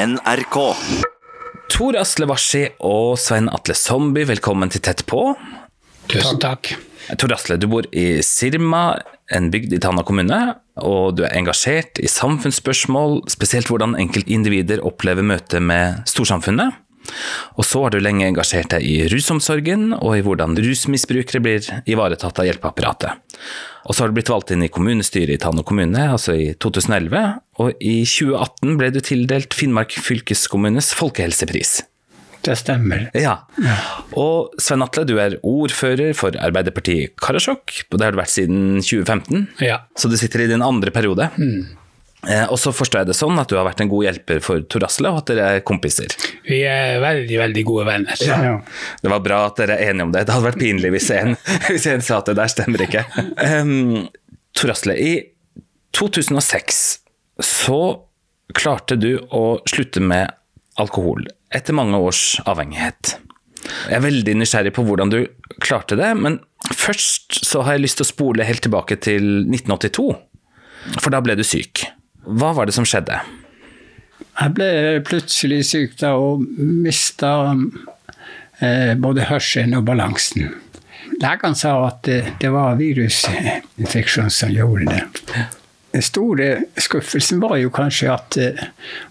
NRK. Tor Asle Warsi og Svein Atle Zombie, velkommen til Tett på. Tusen takk. Tor Asle, du bor i Sirma, en bygd i Tana kommune, og du er engasjert i samfunnsspørsmål, spesielt hvordan enkeltindivider opplever møtet med storsamfunnet. Og så har du lenge engasjert deg i rusomsorgen, og i hvordan rusmisbrukere blir ivaretatt av hjelpeapparatet. Og så har du blitt valgt inn i kommunestyret i Tana kommune, altså i 2011, og i 2018 ble du tildelt Finnmark fylkeskommunes folkehelsepris. Det stemmer. Ja. Og Svein Atle, du er ordfører for Arbeiderpartiet Karasjok. Det har du vært siden 2015, Ja. så du sitter i din andre periode. Eh, Og så forstår jeg det sånn at du har vært en god hjelper for Tor Asle, og at dere er kompiser. Vi er veldig, veldig gode venner. Ja. Det var bra at dere er enige om det. Det hadde vært pinlig hvis en, hvis en sa at det der stemmer ikke. Um, Tor Asle, i 2006 så klarte du å slutte med alkohol etter mange års avhengighet. Jeg er veldig nysgjerrig på hvordan du klarte det, men først så har jeg lyst til å spole helt tilbake til 1982, for da ble du syk. Hva var det som skjedde? Jeg ble plutselig syk da og mista eh, både hørselen og balansen. Legene sa at det, det var virusinfeksjon som gjorde det. Den store skuffelsen var jo kanskje at, eh,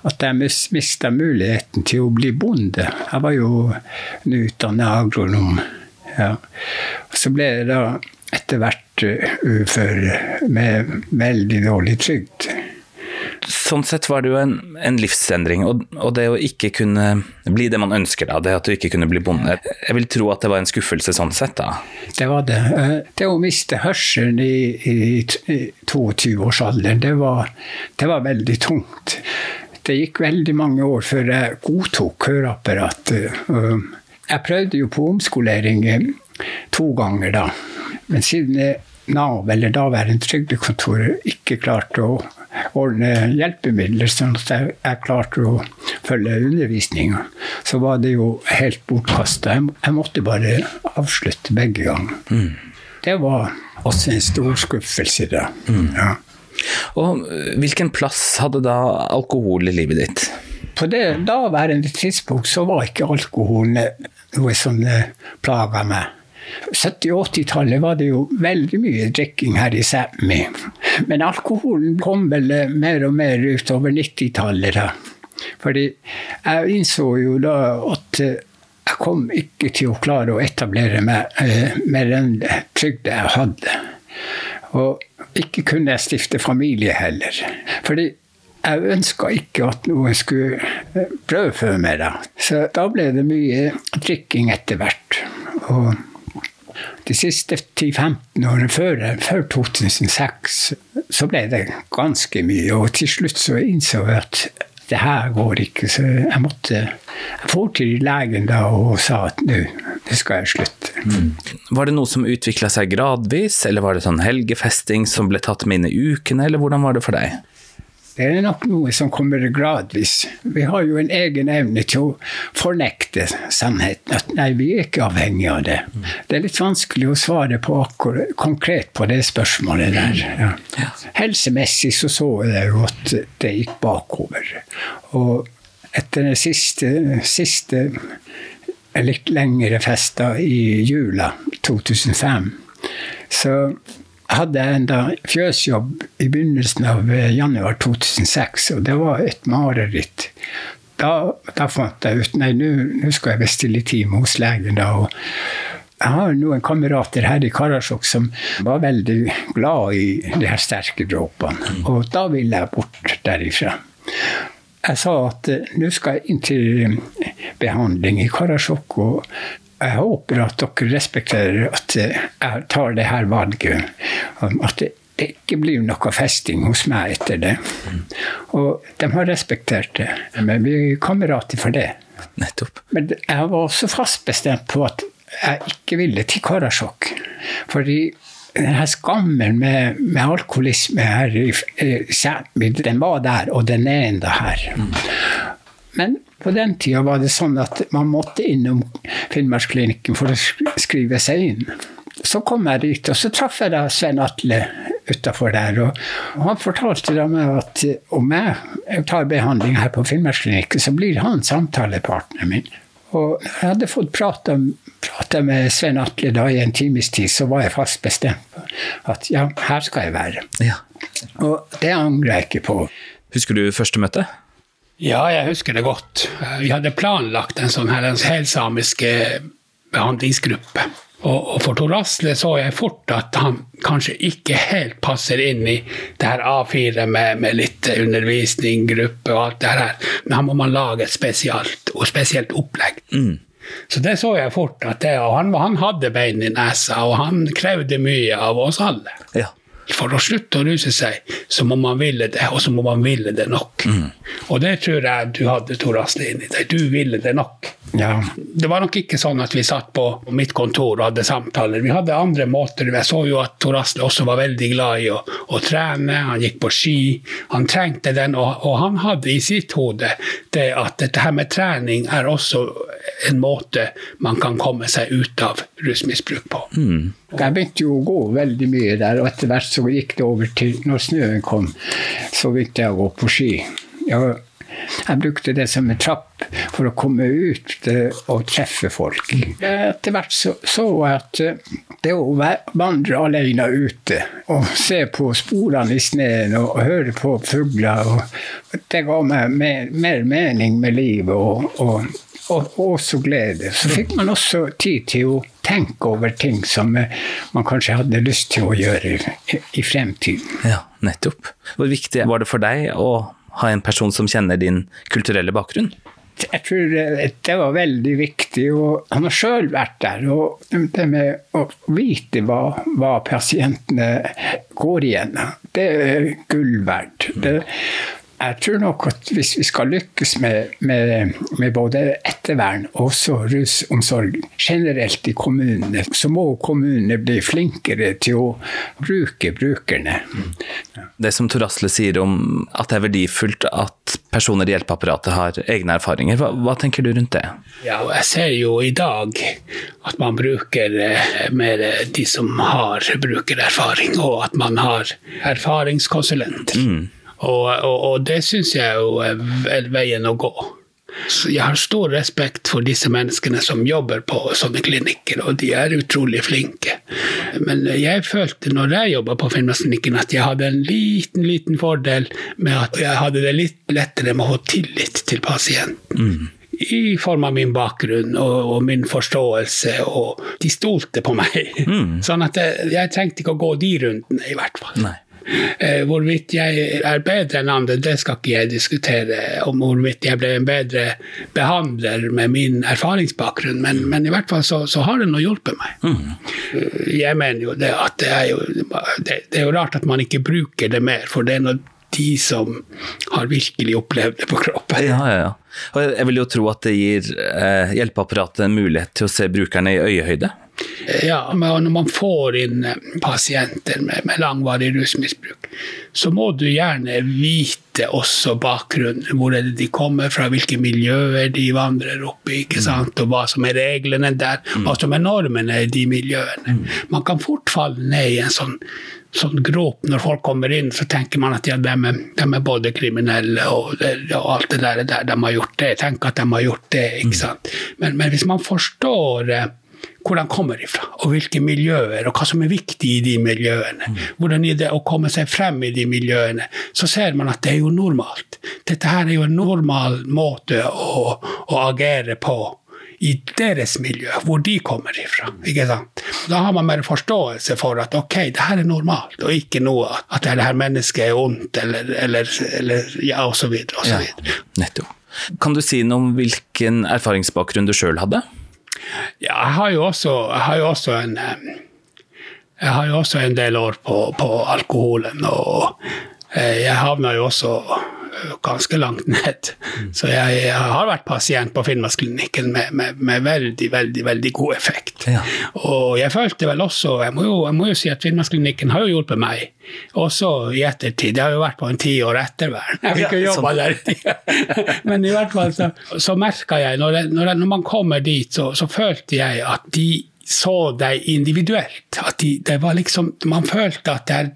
at jeg mis- mista muligheten til å bli bonde. Jeg var jo nyutdannet agronom. Ja. Så ble jeg da etter hvert eh, ufør med veldig dårlig trygd. Sånn sett var det jo en, en livsendring, og, og det å ikke kunne bli det man ønsker, da, det at du ikke kunne bli bonde Jeg vil tro at det var en skuffelse sånn sett, da. Det var det. Eh, Det å miste hørselen i, i i 22-årsalderen, det, det var veldig tungt. Det gikk veldig mange år før jeg godtok høreapparatet. Jeg prøvde jo på omskolering eh, to ganger da, men siden eh, Nav, eller daværende trygdekontor, ikke klarte å ordne hjelpemidler sånn at jeg, jeg klarte å følge undervisninga, så var det jo helt bortkasta. Jeg, jeg måtte bare avslutte begge ganger. Det var også en stor skuffelse da. Ja. Og øh, hvilken plass hadde da alkohol i livet ditt? På det daværende tidspunkt så var ikke alkohol noe som eh, plaga meg. 70- og 80-tallet var det jo veldig mye drikking her i Sápmi. Men alkoholen kom vel eh, mer og mer utover 90-tallet. da. Fordi jeg innså jo da at eh, jeg kom ikke til å klare å etablere meg eh, med den trygda jeg hadde. Og ikke kunne jeg stifte familie heller. Fordi jeg ønska ikke at noen skulle brødfø meg. da. Så da ble det mye drikking etter hvert. Og de siste 10-15 årene før, før 2006 så ble det ganske mye. Og til slutt så innså jeg at det her går ikke. Så jeg måtte Jeg for til legen da og sa at nå det skal jeg slutte. Var det noe som utvikla seg gradvis, eller var det sånn helgefesting som ble tatt med inn i ukene, eller hvordan var det for deg? Det er nok noe som kommer gradvis. Vi har jo en egen evne til å fornekte sannheten. At nei, vi er ikke avhengig av det. Det er litt vanskelig å svare på akkurat, konkret på det spørsmålet der. Ja. Helsemessig så så jeg jo at det gikk bakover. Og etter den siste, siste litt lengre festa i jula 2005, så hadde jeg enda fjøsjobb i begynnelsen av eh, januar 2006, og det var et mareritt. Da, da fant jeg ut nei, nå skal jeg bestille time hos legen. da, og jeg har noen kamerater her i Karasjok som var veldig glad i de her sterke dråpene, og da ville jeg bort derifra. Jeg sa at eh, nå skal jeg inn til eh, behandling i Karasjok, og jeg håper at dere respekterer at jeg tar det her valget. At det det ikke blir noe festing hos meg etter det. Og de har respektert det. Men vi er kamerater for det. Nettopp. Men jeg var også fast bestemt på at jeg ikke ville til Karasjok. Fordi denne skammen med, med alkoholisme her den var der, og den er enda her. Men på den tida var det sånn at man måtte innom Finnmarksklinikken for å skrive seg inn. Så kom jeg dit, og så traff jeg da Sven Atle utafor der. Og, og, han fortalte da meg at om jeg tar behandling her på Finnmarksklinikken, så blir han samtalepartneren min. Og jeg hadde fått prata, med Svein Atle da i en times tid, så var jeg fast bestemt på at ja, her skal jeg være. Ja. Og det angrer jeg ikke på. Husker du første møte? Ja, jeg husker det godt. Vi hadde planlagt en sånn her, en helsamisk behandlingsgruppe. Og, for Tor Asle så jeg fort at han kanskje ikke helt passer inn i det her A4 med, med litt undervisning, gruppe og alt det her. Men her må man lage et spesielt, og spesielt opplegg. Mm. Så det så jeg fort. at det, og han, han hadde bein i nesa, og han krevde mye av oss alle. Ja. For å slutte å ruse seg, så må man ville det, og så må man ville det nok. Mm. Og det tror jeg du hadde, Tor Asle, inni deg. Du ville det nok. Ja. Det var nok ikke sånn at vi satt på mitt kontor og hadde samtaler. Vi hadde andre måter. Jeg så jo at Tor Asle også var veldig glad i å, å, trene. Han gikk på ski. Han trengte den, og, og, han hadde i sitt hode det at dette her med trening er også en måte man kan komme seg ut av rusmisbruk på. Mm. Jeg begynte jo å gå veldig mye der, og etter hvert så gikk det over til Når snøen kom, så begynte jeg å gå på ski. Jeg jeg brukte det som en trapp for å komme ut eh, og treffe folk. Etter hvert så, jeg at eh, det å vandre alene ute og se på sporene i sneen og, høre på fugler, det ga meg mer, mer mening med livet. og, og og også glede. Så fikk man også tid til å tenke over ting som eh, man kanskje hadde lyst til å gjøre i, i fremtiden. Ja, nettopp. Hvor viktig var det for deg å ha en person som kjenner din kulturelle bakgrunn? Jeg tror det var veldig viktig. og Han har sjøl vært der. og Det med å vite hva, hva pasientene går igjennom, det er gull verdt. Det, jeg tror nok at hvis vi skal lykkes med, med, med både ettervern og også rusomsorg generelt i kommunene, så må kommunene bli flinkere til å bruke brukerne. Det som Tor Asle sier om at det er verdifullt at personer i hjelpeapparatet har egne erfaringer, hva, hva tenker du rundt det? Ja, jeg ser jo i dag at man bruker eh, mer de som har brukererfaring, og at man har erfaringskonsulenter. Mm. Og, og, og det syns jeg jo er veien å gå. Så jeg har stor respekt for disse menneskene som jobber på sånne klinikker, og de er utrolig flinke. Men jeg følte når jeg jobba på Finnmarksklinikken at jeg hadde en liten, liten fordel med at jeg hadde det litt lettere med å ha tillit til pasienten. Mm i form av min bakgrunn og, og, min forståelse, og de stolte på meg. Mm. Sånn at jeg, jeg, trengte ikke å gå de rundene, i hvert fall. Nei. Eh, hvorvidt jeg er bedre enn andre, det skal ikke jeg diskutere. Om hvorvidt jeg ble en bedre behandler med min erfaringsbakgrunn, men, men i hvert fall så, så, har det nå hjulpet meg. Mm. Jeg mener jo det at det er jo, det, det er jo rart at man ikke bruker det mer, for det er noe de som har virkelig opplevd det på kroppen. Ja, ja, ja. Og jeg vil jo tro at det gir eh, hjelpeapparatet en mulighet til å se brukerne i øyehøyde. Ja, men når man får inn eh, pasienter med, med langvarig rusmisbruk, så må du gjerne vite også bakgrunnen. Hvor er det de kommer fra, hvilke miljøer de vandrer opp i, ikke sant? og hva som er reglene der, mm. hva som er normene i de miljøene. Mm. Man kan fort falle ned i en sånn, sånn grop når folk kommer inn, så tenker man at ja, de, er, de er både kriminelle og, og, alt det der, der de har gjort det. Tenk at de har gjort det, ikke mm. sant. Men, men hvis man forstår eh, hvor de kommer ifra, og hvilke miljøer, og hva som er viktig i de miljøene. Mm. Hvordan er det å komme seg frem i de miljøene, så ser man at det er jo normalt. Dette her er jo en normal måte å, å agere på i deres miljø, hvor de kommer ifra. ikke sant? Da har man mer forståelse for at ok, det her er normalt, og ikke noe at det her mennesket er ondt, eller, eller, eller ja, osv. Ja, nettopp. Kan du si noe om hvilken erfaringsbakgrunn du sjøl hadde? Ja, jeg har jo også, har jo også en jeg har jo også en del år på, på alkoholen, og eh, jeg havna jo også ganske langt ned. Mm. Så jeg, jeg, har vært pasient på Finnmarksklinikken med, med, med, veldig, veldig veldig god effekt. Ja. Og jeg følte vel også jeg må, jo, jeg må jo si at Finnmarksklinikken har jo hjulpet meg, også i ettertid. Jeg har jo vært på en ti år ettervern. Jeg fikk jo jobba der. Men i hvert fall så, så merka jeg, når, jeg, når, når, man kommer dit, så, så følte jeg at de så deg individuelt. At de, det var liksom, man følte at det er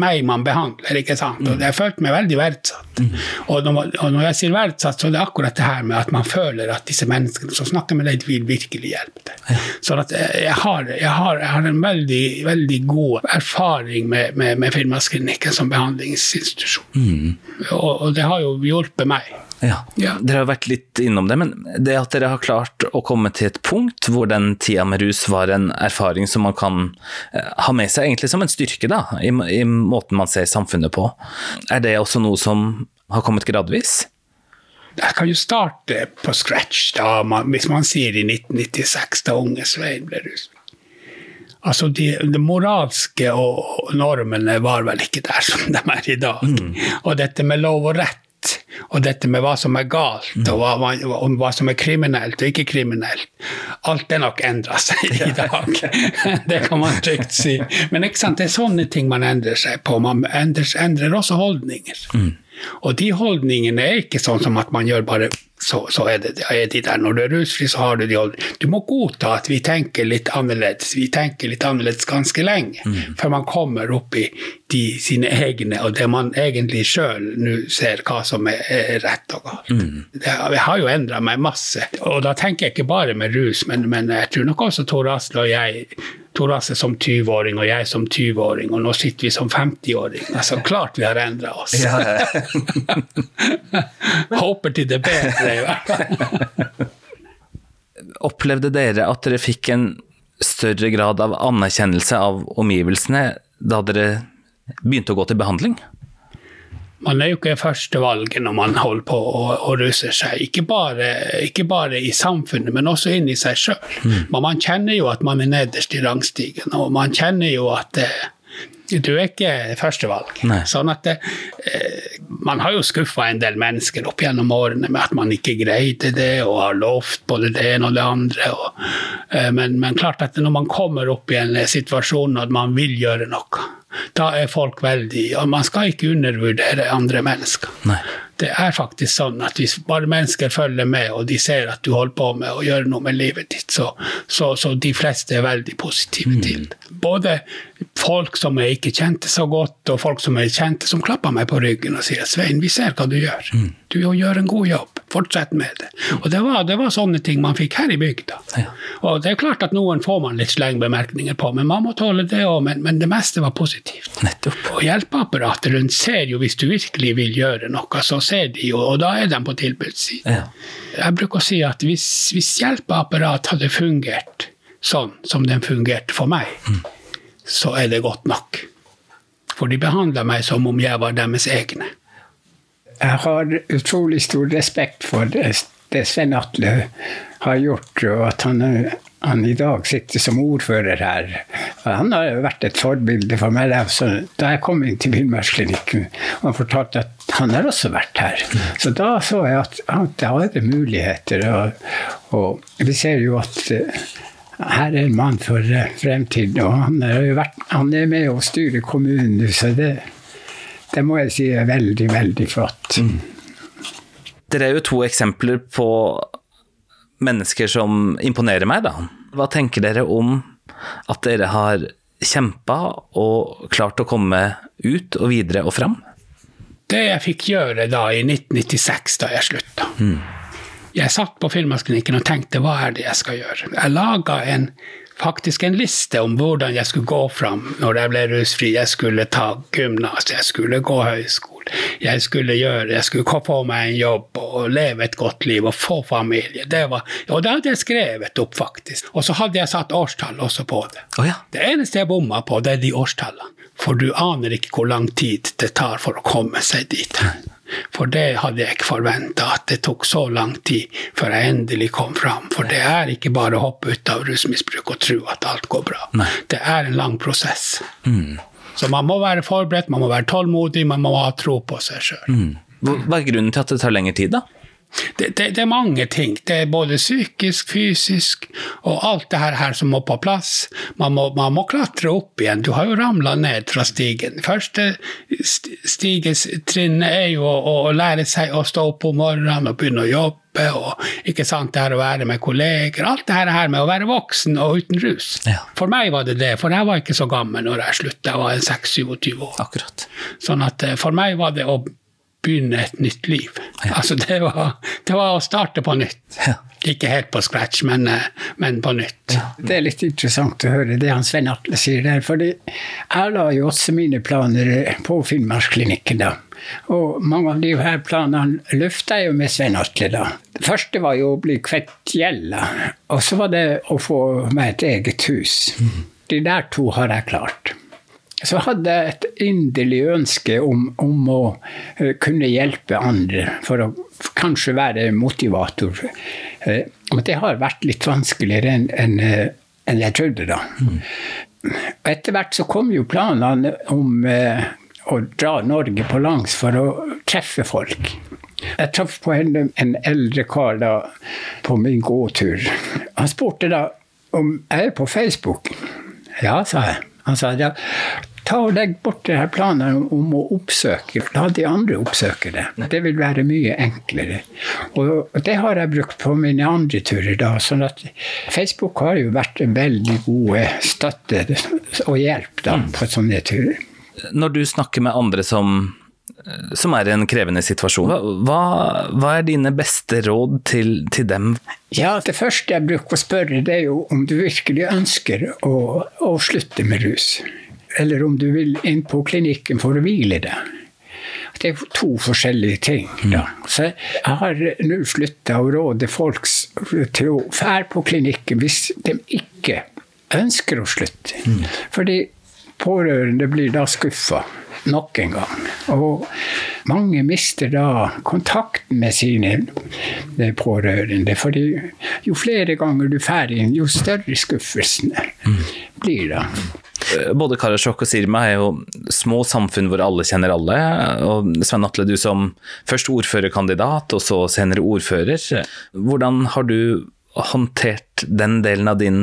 meg man behandler, ikke sant. Og jeg følte meg veldig verdsatt. Og, når, og når jeg sier verdsatt, så er det akkurat det her med at man føler at disse menneskene som snakker med deg, vil virkelig hjelpe deg. Sånn at jeg har, jeg har, jeg har en veldig, veldig god erfaring med, med, med Finnmarksklinikken som behandlingsinstitusjon. Og, og det har jo hjulpet meg. Ja. Ja. Dere har vært litt innom det, men det at dere har klart å komme til et punkt hvor den tida med rus var en erfaring som man kan eh, ha med seg egentlig som en styrke, da, i, i måten man ser samfunnet på, er det også noe som har kommet gradvis? Jeg kan jo starte på scratch, da, hvis man sier i 1996, da unge Svein ble rusfri. Altså, de, de moralske og normene var vel ikke der som de er i dag. Og dette med lov og rett, og dette med hva som er galt, og hva, om hva som er kriminelt og ikke kriminelt, alt er nok endra seg i dag. det kan man trygt si. Men ikke sant, det er sånne ting man endrer seg på. Man endrer, endrer også holdninger. Og de holdningene er ikke sånn som at man gjør bare så, så er, det, er de der. Når du er rusfri, så har du de holdningene. Du må godta at vi tenker litt annerledes. Vi tenker litt annerledes ganske lenge før man kommer opp i de, sine egne, og det man egentlig sjøl nå ser hva som er, rett og galt. Det, jeg har jo endra meg masse. Og da tenker jeg ikke bare med rus, men, men jeg tror nok også Tor Asle og jeg Tor Asle som 20-åring og jeg som 20-åring, og nå sitter vi som 50-åring. Altså, klart vi har endra oss. Håper til det bedre, i hvert fall. Opplevde dere at dere fikk en større grad av anerkjennelse av omgivelsene da dere begynte å gå til behandling? Man er jo ikke førstevalget når man holder på å, å ruse seg. Ikke bare, ikke bare, i samfunnet, men også inni seg sjøl. Men man kjenner jo at man er nederst i rangstigen, og man kjenner jo at eh, du er ikke førstevalg. Sånn at det, eh, Man har jo skuffa en del mennesker opp gjennom årene med at man ikke greide det, og har lovt både det ene og det andre. Og, eh, men, men klart at når man kommer opp i en situasjon at man vil gjøre noe, da er folk veldig Og man skal ikke undervurdere andre mennesker. Nei. Det er faktisk sånn at hvis bare mennesker følger med, og de ser at du holder på med å gjøre noe med livet ditt, så, så, så de fleste er veldig positive til det. Både folk som jeg ikke kjente så godt, og folk som jeg kjente, som klapper meg på ryggen og sier 'Svein, vi ser hva du gjør. Du gjør en god jobb. Fortsett med det'. Og det var, det var sånne ting man fikk her i bygda. Ja. Og det er klart at noen får man litt slengbemerkninger på, men man må tåle det òg. Men, men det meste var positivt. Nettopp. Og hjelpeapparatet rundt ser jo hvis du virkelig vil gjøre noe, så ser de jo, og da er de på tilbudssiden. Ja. Jeg bruker å si at hvis, hvis hjelpeapparat hadde fungert sånn som den fungerte for meg, så er det godt nok. For de behandla meg som om jeg var deres egne. Jeg har utrolig stor respekt for det, Sven Atle har gjort, og at han, han i dag sitter som ordfører her. Han har vært et forbilde for meg. Da jeg kom inn til Villmarksklinikken, og han fortalte at han har også vært her. Så da så jeg at, at da er det muligheter. Og, og vi ser jo at eh, her er en mann for fremtiden, og han vært, han er med å styre kommunen så det, det må jeg si er veldig, veldig flott. Dere er jo to eksempler på mennesker som imponerer meg, da. Hva tenker dere om at dere har kjempa og klart å komme ut og videre og fram? Det jeg fikk gjøre da i 1996, da jeg slutta Jeg satt på Finnmarksklinikken og tenkte hva er det jeg skal gjøre? Jeg laga en, faktisk en liste om hvordan jeg skulle gå fram når jeg ble rusfri. Jeg skulle ta gymnas, jeg skulle gå høyskole. Jeg skulle gjøre, jeg skulle få meg en jobb og leve et godt liv og få familie. Det var, og det hadde jeg skrevet opp, faktisk. Og så hadde jeg satt årstall også på det. Oh, ja. Det eneste jeg bomma på, det er de årstallene. For du aner ikke hvor lang tid det tar for å komme seg dit. For det hadde jeg ikke forventa, at det tok så lang tid før jeg endelig kom fram. For det er ikke bare å hoppe ut av rusmisbruk og tro at alt går bra. Nei. Det er en lang prosess. Så man må være forberedt, man må være tålmodig, man må ha tro på seg sjøl. Mm. hva er grunnen til at det tar lengre tid, da? Det, det, det, er mange ting. Det er både psykisk, fysisk og alt det her, her som må på plass. Man må, man må, klatre opp igjen. Du har jo ramla ned fra stigen. Første stigetrinnet er jo å, å, lære seg å stå opp om morgenen og begynne å jobbe. Og ikke sant, det her å være med kolleger. Alt det her med å være voksen og uten rus. Ja. For meg var det det, for jeg var ikke så gammel når jeg slutta. Jeg var 26-27 år. Akkurat. Sånn at eh, for meg var det å begynne et nytt liv. Ja. Altså det var, det var, å starte på nytt. Ja. Ikke helt på scratch, men, eh, men på nytt. Ja. Det er litt interessant å høre det han Svein Atle sier der. For jeg la jo også mine planer på Finnmarksklinikken da. Og mange av de her planene løfta jeg jo med Svein Atle da. Det første var jo å bli kvitt gjelda, og så var det å få meg et eget hus. Mm. De der to har jeg klart så hadde jeg et inderlig ønske om, om, å eh, kunne hjelpe andre, for å kanskje være motivator. Eh, men det har vært litt vanskeligere enn en, eh, en jeg trodde, da. Mm. Etter hvert så kom jo planene om å dra Norge på langs for å treffe folk. Jeg traff på en, en eldre kar da på min gåtur. Han spurte da om jeg er på Facebook. Ja, sa jeg. Han sa ja, ta og legg bort det her planen om å oppsøke. La de andre oppsøke det. Det vil være mye enklere. Og det har jeg brukt på mine andre turer. da, sånn at Facebook har jo vært en veldig god støtte og hjelp da, på sånne turer. Når du snakker med andre som som er i en krevende situasjon. Hva, hva er dine beste råd til, til, dem? Ja, Det første jeg bruker å spørre, det er jo om du virkelig ønsker å, å slutte med rus. Eller om du vil inn på klinikken for å hvile deg. Det er to forskjellige ting. Da. Så jeg har nå slutta å råde folk til å fære på klinikken hvis de ikke ønsker å slutte. Fordi pårørende blir da skuffa nok en gang. Og mange mister da kontakten med sine pårørende. fordi jo flere ganger du drar inn, jo større skuffelsen blir det. Både Karasjok og Sirma er jo små samfunn hvor alle kjenner alle. og Svein Atle, du som først ordførerkandidat, og så senere ordfører. Hvordan har du håndtert den delen av din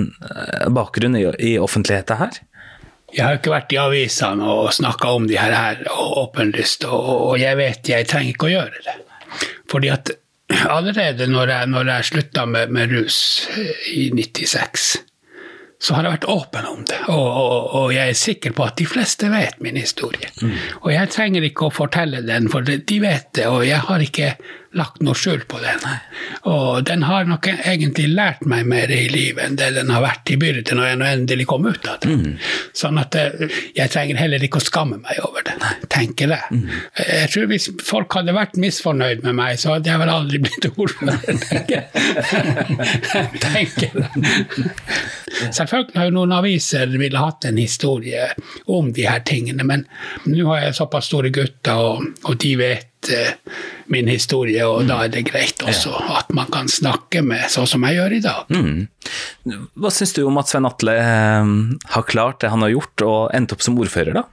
bakgrunn i, i offentligheten her? Jeg har ikke vært i avisene og snakka om de her, her åpenlyst, og, jeg vet jeg trenger ikke å gjøre det. Fordi at allerede når jeg, når jeg slutta med, med, rus i 96, så har jeg vært åpen om det. Og, og, og, jeg er sikker på at de fleste vet min historie. Mm. Og jeg trenger ikke å fortelle den, for de vet det, og jeg har ikke lagt noe skjul på den. Og den har nok egentlig lært meg mer i livet enn det den har vært i byrde når jeg nå endelig kom ut av det. Mm. Sånn at eh, jeg trenger heller ikke å skamme meg over det, tenker jeg. Mm. Jeg tror hvis folk hadde vært misfornøyd med meg, så hadde jeg vel aldri blitt ordfører, tenker jeg. Selvfølgelig har jo noen aviser ville hatt en historie om de her tingene, men nå har jeg såpass store gutter, og, og de vet uh, min historie, og mm. da er det greit også ja. at man kan snakke med sånn som jeg gjør i dag. Mm. Hva syns du om at Svein Atle uh, har klart det han har gjort, og endt opp som ordfører, da?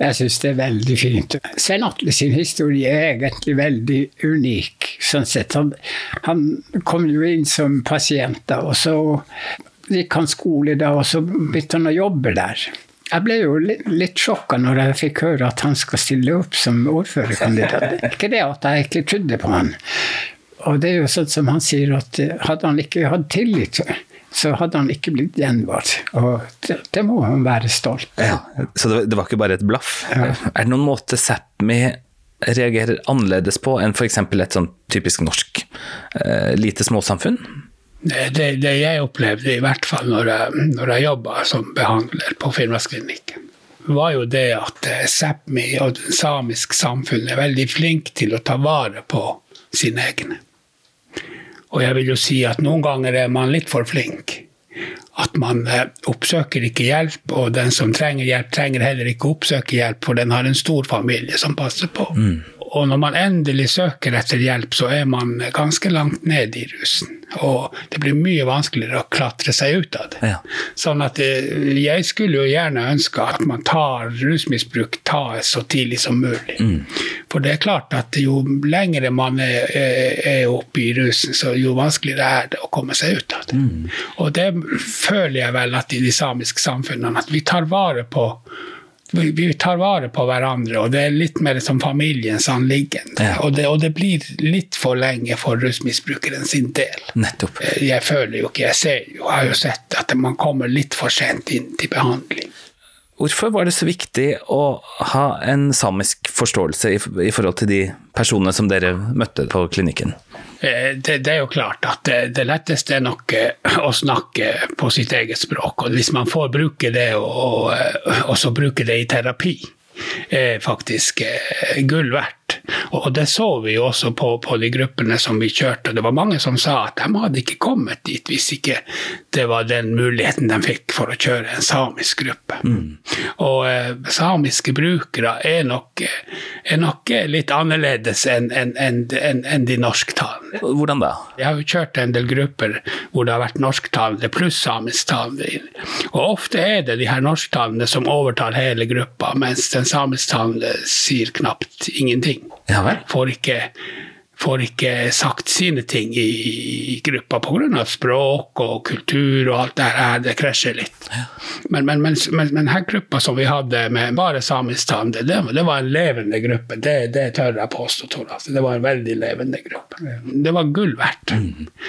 Jeg syns det er veldig fint. Svein Atle sin historie er egentlig veldig unik. sånn sett. Han, han kom jo inn som pasient, da, og så gikk han skole da, og så begynte han å jobbe der. Jeg ble jo litt, litt sjokka når jeg fikk høre at han skal stille opp som ordførerkandidat. Ikke det at jeg egentlig trodde på han. Og det er jo sånn som han sier, at hadde han ikke hatt tillit, så hadde han ikke blitt gjenvalgt. Og det, det, må han være stolt ja, Så det, det, var ikke bare et blaff? Ja. Er det noen måte Sápmi reagerer annerledes på enn f.eks. et sånn typisk norsk eh, lite småsamfunn? Det, det, jeg opplevde, i hvert fall når jeg, når jeg jobba som behandler på Finnmarksklinikken, var jo det at eh, Sápmi og det samiske samfunnet er veldig flinke til å ta vare på sine egne. Og jeg vil jo si at noen ganger er man litt for flink. At man eh, oppsøker ikke hjelp, og den som trenger hjelp, trenger heller ikke oppsøke hjelp, for den har en stor familie som passer på. Mm. Og når man endelig søker etter hjelp, så er man ganske langt ned i rusen. Og det blir mye vanskeligere å klatre seg ut av det. Ja. Sånn at eh, jeg skulle jo gjerne ønske at man tar rusmisbruk tas så tidlig som mulig. For det er klart at jo lengre man er, er, oppe i rusen, så jo vanskeligere er det å komme seg ut av det. Og det føler jeg vel at i de samiske samfunnene, at vi tar vare på vi, vi tar vare på hverandre, og det er litt mer som familiens anliggende. Ja. Og, det, og det blir litt for lenge for rusmisbrukeren sin del. Nettopp. Jeg føler jo ikke, jeg ser jo, jeg har jo sett at man kommer litt for sent inn til behandling. Hvorfor var det så viktig å ha en samisk forståelse i, i forhold til de personene som dere møtte på klinikken? Eh, Det, det er jo klart at det, det letteste er nok eh, å snakke på sitt eget språk. Og hvis man får bruke det, og, og, eh, og så bruke det i terapi, er faktisk gull verdt. Og det så vi jo også på, på de gruppene som vi kjørte. Det var mange som sa at de hadde ikke kommet dit hvis ikke det var den muligheten de fikk for å kjøre en samisk gruppe. Og eh, samiske brukere er nok, er nok litt annerledes enn en, en, en, de norsktalende. Hvordan da? Jeg har jo kjørt en del grupper hvor det har vært norsktalende pluss samisktalende. Og ofte er det de her norsktalende som overtar hele gruppa, mens den samisktalende sier knapt ingenting. Ja vel? Får ikke, får ikke sagt sine ting i, i gruppa pga. språk og kultur og alt det her. Det krasjer litt. Men, men, men, men, men her gruppa som vi hadde med bare samisktalende, det, det var en levende gruppe. Det, det tør jeg påstå. Altså, det var en veldig levende gruppe. Det var gull verdt.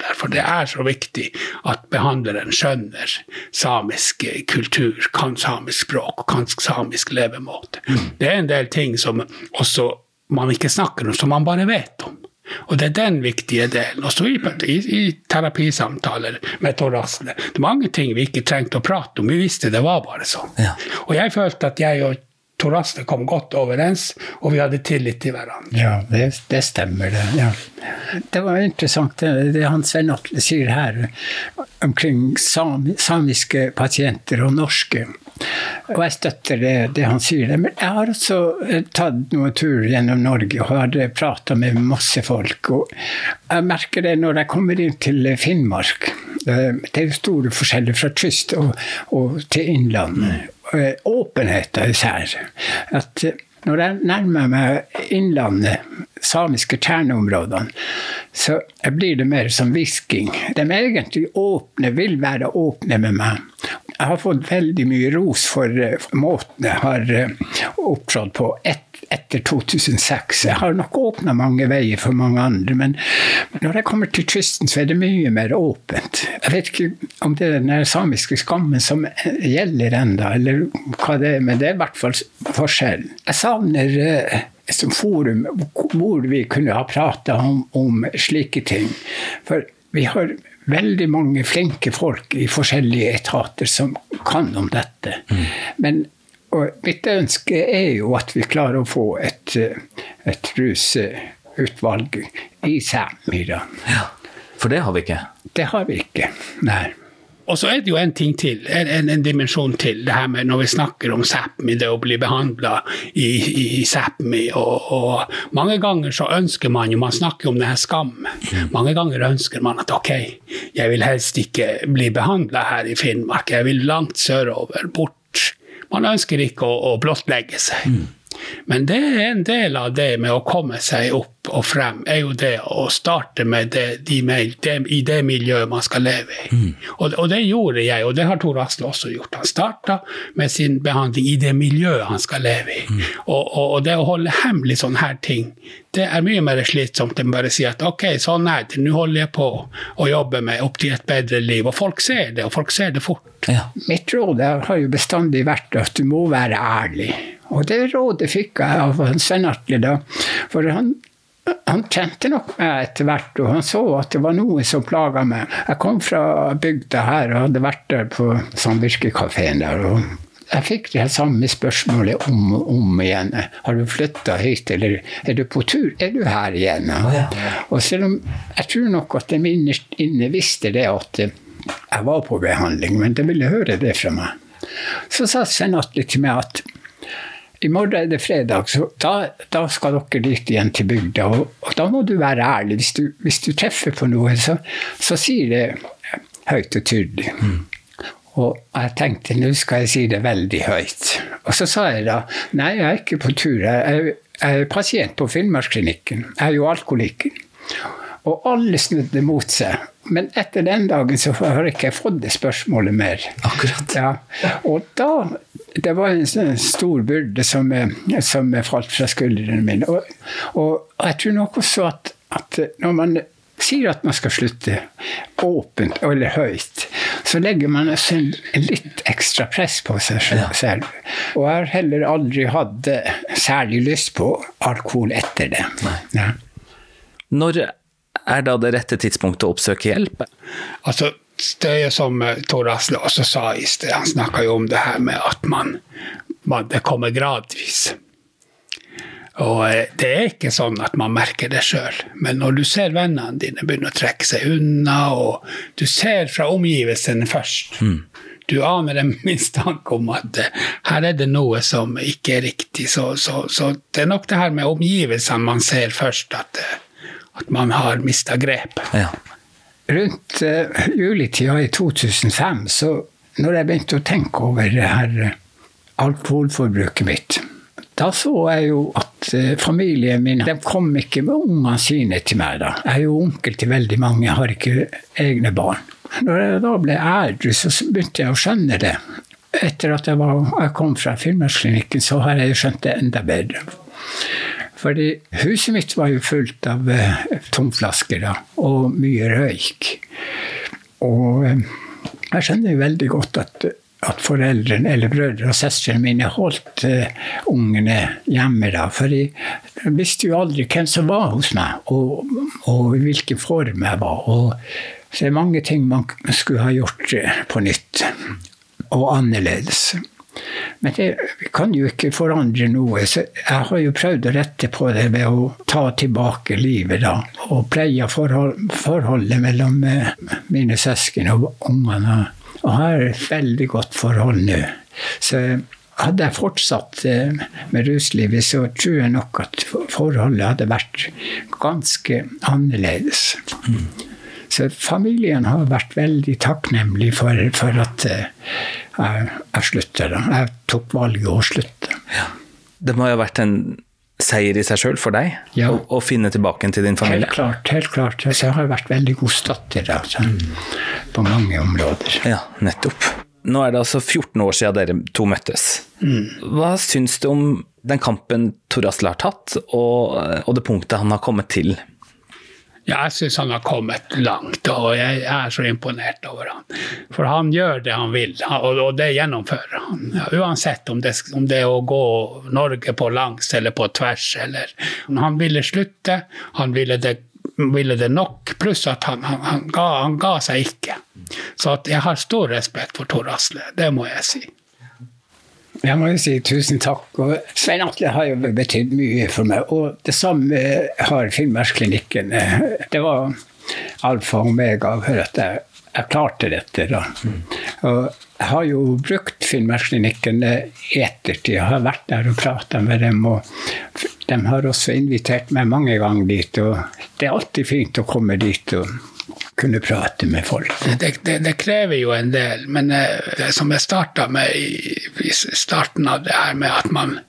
Derfor det er så viktig at behandleren skjønner samisk kultur, kan samisk språk kan samisk levemåte. Det er en del ting som også man ikke snakker om, som man bare vet om. Og det er den viktige delen. Også i, i, i terapisamtaler med Tor Asle. Det er mange ting vi ikke trengte å prate om, vi visste det var bare sånn. Ja. Og jeg følte at jeg og Tor Asle kom godt overens, og vi hadde tillit til hverandre. Ja, det, det stemmer, det. Ja. Det var interessant det, det han Svein Atle sier her omkring sami, samiske pasienter og norske. Og jeg støtter det, det han sier. Men jeg har også eh, tatt noen turer gjennom Norge og har prata med masse folk. Og jeg merker det når jeg kommer inn til Finnmark. Eh, Det er jo store forskjeller fra kyst og, og til innlandet. Åpenhet Åpenheten især. At eh, når jeg nærmer meg innlandet, samiske kjerneområdene, så blir det mer som hvisking. De er egentlig åpne, vil være åpne med meg. Jeg har fått veldig mye ros for eh, måten jeg har eh, opptrådt på et, etter 2006. Jeg har nok åpna mange veier for mange andre, men når jeg kommer til kysten, så er det mye mer åpent. Jeg vet ikke om det er den samiske skammen som gjelder enda, eller hva det er, men det er i hvert fall forskjellen. Jeg savner eh, sånt forum hvor vi kunne ha prata om, om slike ting. For vi har veldig mange flinke folk i forskjellige etater som kan om dette. Men og mitt ønske er jo at vi klarer å få et, eh, et rusutvalg i Sápmi. Ja. For det har vi ikke. Det har vi ikke. Nei. Og så er det jo en ting til, en, en, en dimensjon til, det her med når vi snakker om Sápmi, det å bli behandla i, i, i Sápmi. Og, og mange ganger så ønsker man jo, man snakker om det her skammen. Mange ganger ønsker man at ok, jeg vil helst ikke bli behandla her i Finnmark, jeg vil langt sørover, bort. Man ønsker ikke å, å blottlegge seg. Men det er en del av det med å komme seg opp og frem, er jo det å starte med det, de, det, i det miljøet man skal leve i. Og, og det gjorde jeg, og det har Tor Asle også gjort. Han starta med sin behandling i det miljøet han skal leve i. Og, og, og det å holde hemmelig sånne her ting, det er mye mer slitsomt enn bare å si at ok, sånn er det, nå holder jeg på å jobbe med opp til et bedre liv. Og folk ser det, og folk ser det fort. Ja. Mitt råd har jo bestandig vært at du må være ærlig. Og det rådet fikk jeg av Svein Atle da. For han, han kjente nok meg etter hvert, og han så at det var noe som plaga meg. Jeg kom fra bygda her og hadde vært der på samvirkekafeen der. og jeg fikk det samme spørsmålet om og om igjen. Har du flytta hit, eller er du på tur? Er du her igjen? Og selv om jeg tror nok at de innerst inne visste det at jeg var på behandling, men de ville høre det fra meg. Så sa Svein Atle til meg at i morgen er det fredag, så da, da skal dere dit igjen til bygda. Og, og, da må du være ærlig. Hvis du, hvis du treffer på noe, så, så sier det høyt og tydelig. Mm. Og jeg tenkte nå skal jeg si det veldig høyt. Og så sa jeg da nei, jeg er ikke på tur. Jeg er, pasient på Finnmarksklinikken. Jeg er jo alkoholiker. Og alle snudde mot seg. Men etter den dagen så har jeg ikke fått det spørsmålet mer. Akkurat. Ja. Og da Det var en sånn stor byrde som, som falt fra skuldrene mine. Og, og, jeg tror nok også at, at når man sier at man skal slutte åpent eller høyt, så legger man litt ekstra press på seg selv. Og jeg har heller aldri hatt særlig lyst på alkohol etter det. Ja. Når er da det rette tidspunktet å oppsøke hjelp? Altså, det er som eh, Tor Asle også sa i sted, han snakka jo om det her med at man, man, det kommer gradvis. Og eh, det er ikke sånn at man merker det sjøl, men når du ser vennene dine begynne å trekke seg unna, og du ser fra omgivelsene først mm. Du aner en mistanke om at uh, her er det noe som ikke er riktig. Så, så, så, det er nok det her med omgivelsene man ser først, at, at man har mista grepet. Ja. Rundt uh, juletida i 2005, så når jeg begynte å tenke over det her alkoholforbruket mitt da så jeg jo at eh, familien min de kom ikke med ungene sine til meg. da. Jeg er jo onkel til veldig mange, jeg har ikke egne barn. Når jeg da ble ædru, så begynte jeg å skjønne det. Etter at jeg, var, jeg kom fra Finnmarksklinikken, så har jeg skjønt det enda bedre. Fordi huset mitt var jo fullt av uh, tomflasker og mye røyk. Og uh, jeg skjønner jo veldig godt at at foreldrene eller brødre og søstrene mine holdt uh, ungene hjemme da. For jeg visste jo aldri hvem som var hos meg, og, og hvilken form jeg var. Og, så det er mange ting man skulle ha gjort på nytt, og annerledes. Men det, kan jo ikke forandre noe. Så jeg har jo prøvd å rette på det ved å ta tilbake livet, da. Og pleie forhold, forholdet mellom uh, mine søsken og ungene og har et veldig godt forhold nå. Så hadde jeg fortsatt eh, med ruslivet, så tror jeg nok at forholdet hadde vært ganske annerledes. Mm. Så familien har vært veldig takknemlig for, for at eh, jeg, jeg slutta. Jeg tok valget å slutte. Ja. Det må jo ha vært en seier i seg sjøl for deg ja. å, å, finne tilbake til din familie? Helt klart. helt klart. Altså, jeg har vært veldig god støtter altså, på mange områder. Ja, nettopp. Nå er det altså 14 år siden dere to møttes. Mm. Hva syns du om den kampen Tor Asle har tatt, og, og det punktet han har kommet til? Jeg syns han har kommet langt, og jeg er så imponert over han. For han gjør det han vil, og det gjennomfører han. Uansett om det, om det, er å gå Norge på langs eller på tvers. Eller. Han ville slutte, han ville det, ville det nok, pluss at han, han, han, ga, han, ga, seg ikke. Så jeg har stor respekt for Tor Asle, det må jeg si. Jeg må jo si tusen takk. Og Svein Atle har jo betydd mye for meg. Og det samme har Finnmarksklinikken. Det var alfa og omega for at jeg, jeg klarte dette. da. Og jeg har jo brukt Finnmarksklinikken i ettertid. Jeg har vært der og prata med dem. og De har også invitert meg mange ganger dit. og Det er alltid fint å komme dit. og kunne prate med folk. Det, det, det krever jo en del, men eh, det som jeg starta med i, i starten av det her med at man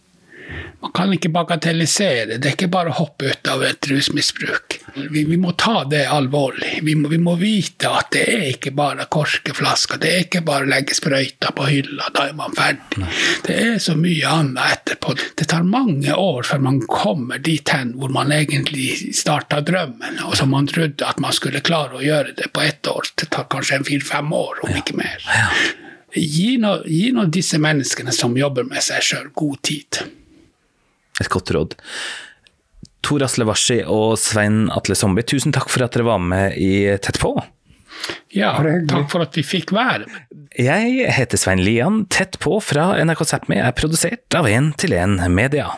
man kan ikke bagatellisere. Det er ikke bare å hoppe ut av et rusmisbruk. Vi, vi må ta det alvorlig. Vi må, vi må, vite at det er ikke bare korkeflasker. Det er ikke bare å legge sprøyta på hylla, da er man ferdig. Nei. Det er så mye annet etterpå. Det tar mange år før man kommer dit hen hvor man egentlig starta drømmen, og som man trodde at man skulle klare å gjøre det på ett år. Det tar kanskje fire-fem år, om ja. ikke mer. Ja. Gi nå disse menneskene som jobber med seg sjøl, god tid. Et godt råd. Tor Asle Warsi og Svein Atle Sombi, tusen takk for at dere var med i Tett på. Ja, takk for at vi fikk være med. Jeg heter Svein Lian. Tett på fra NRK Sápmi er produsert av 1 til 1 Media.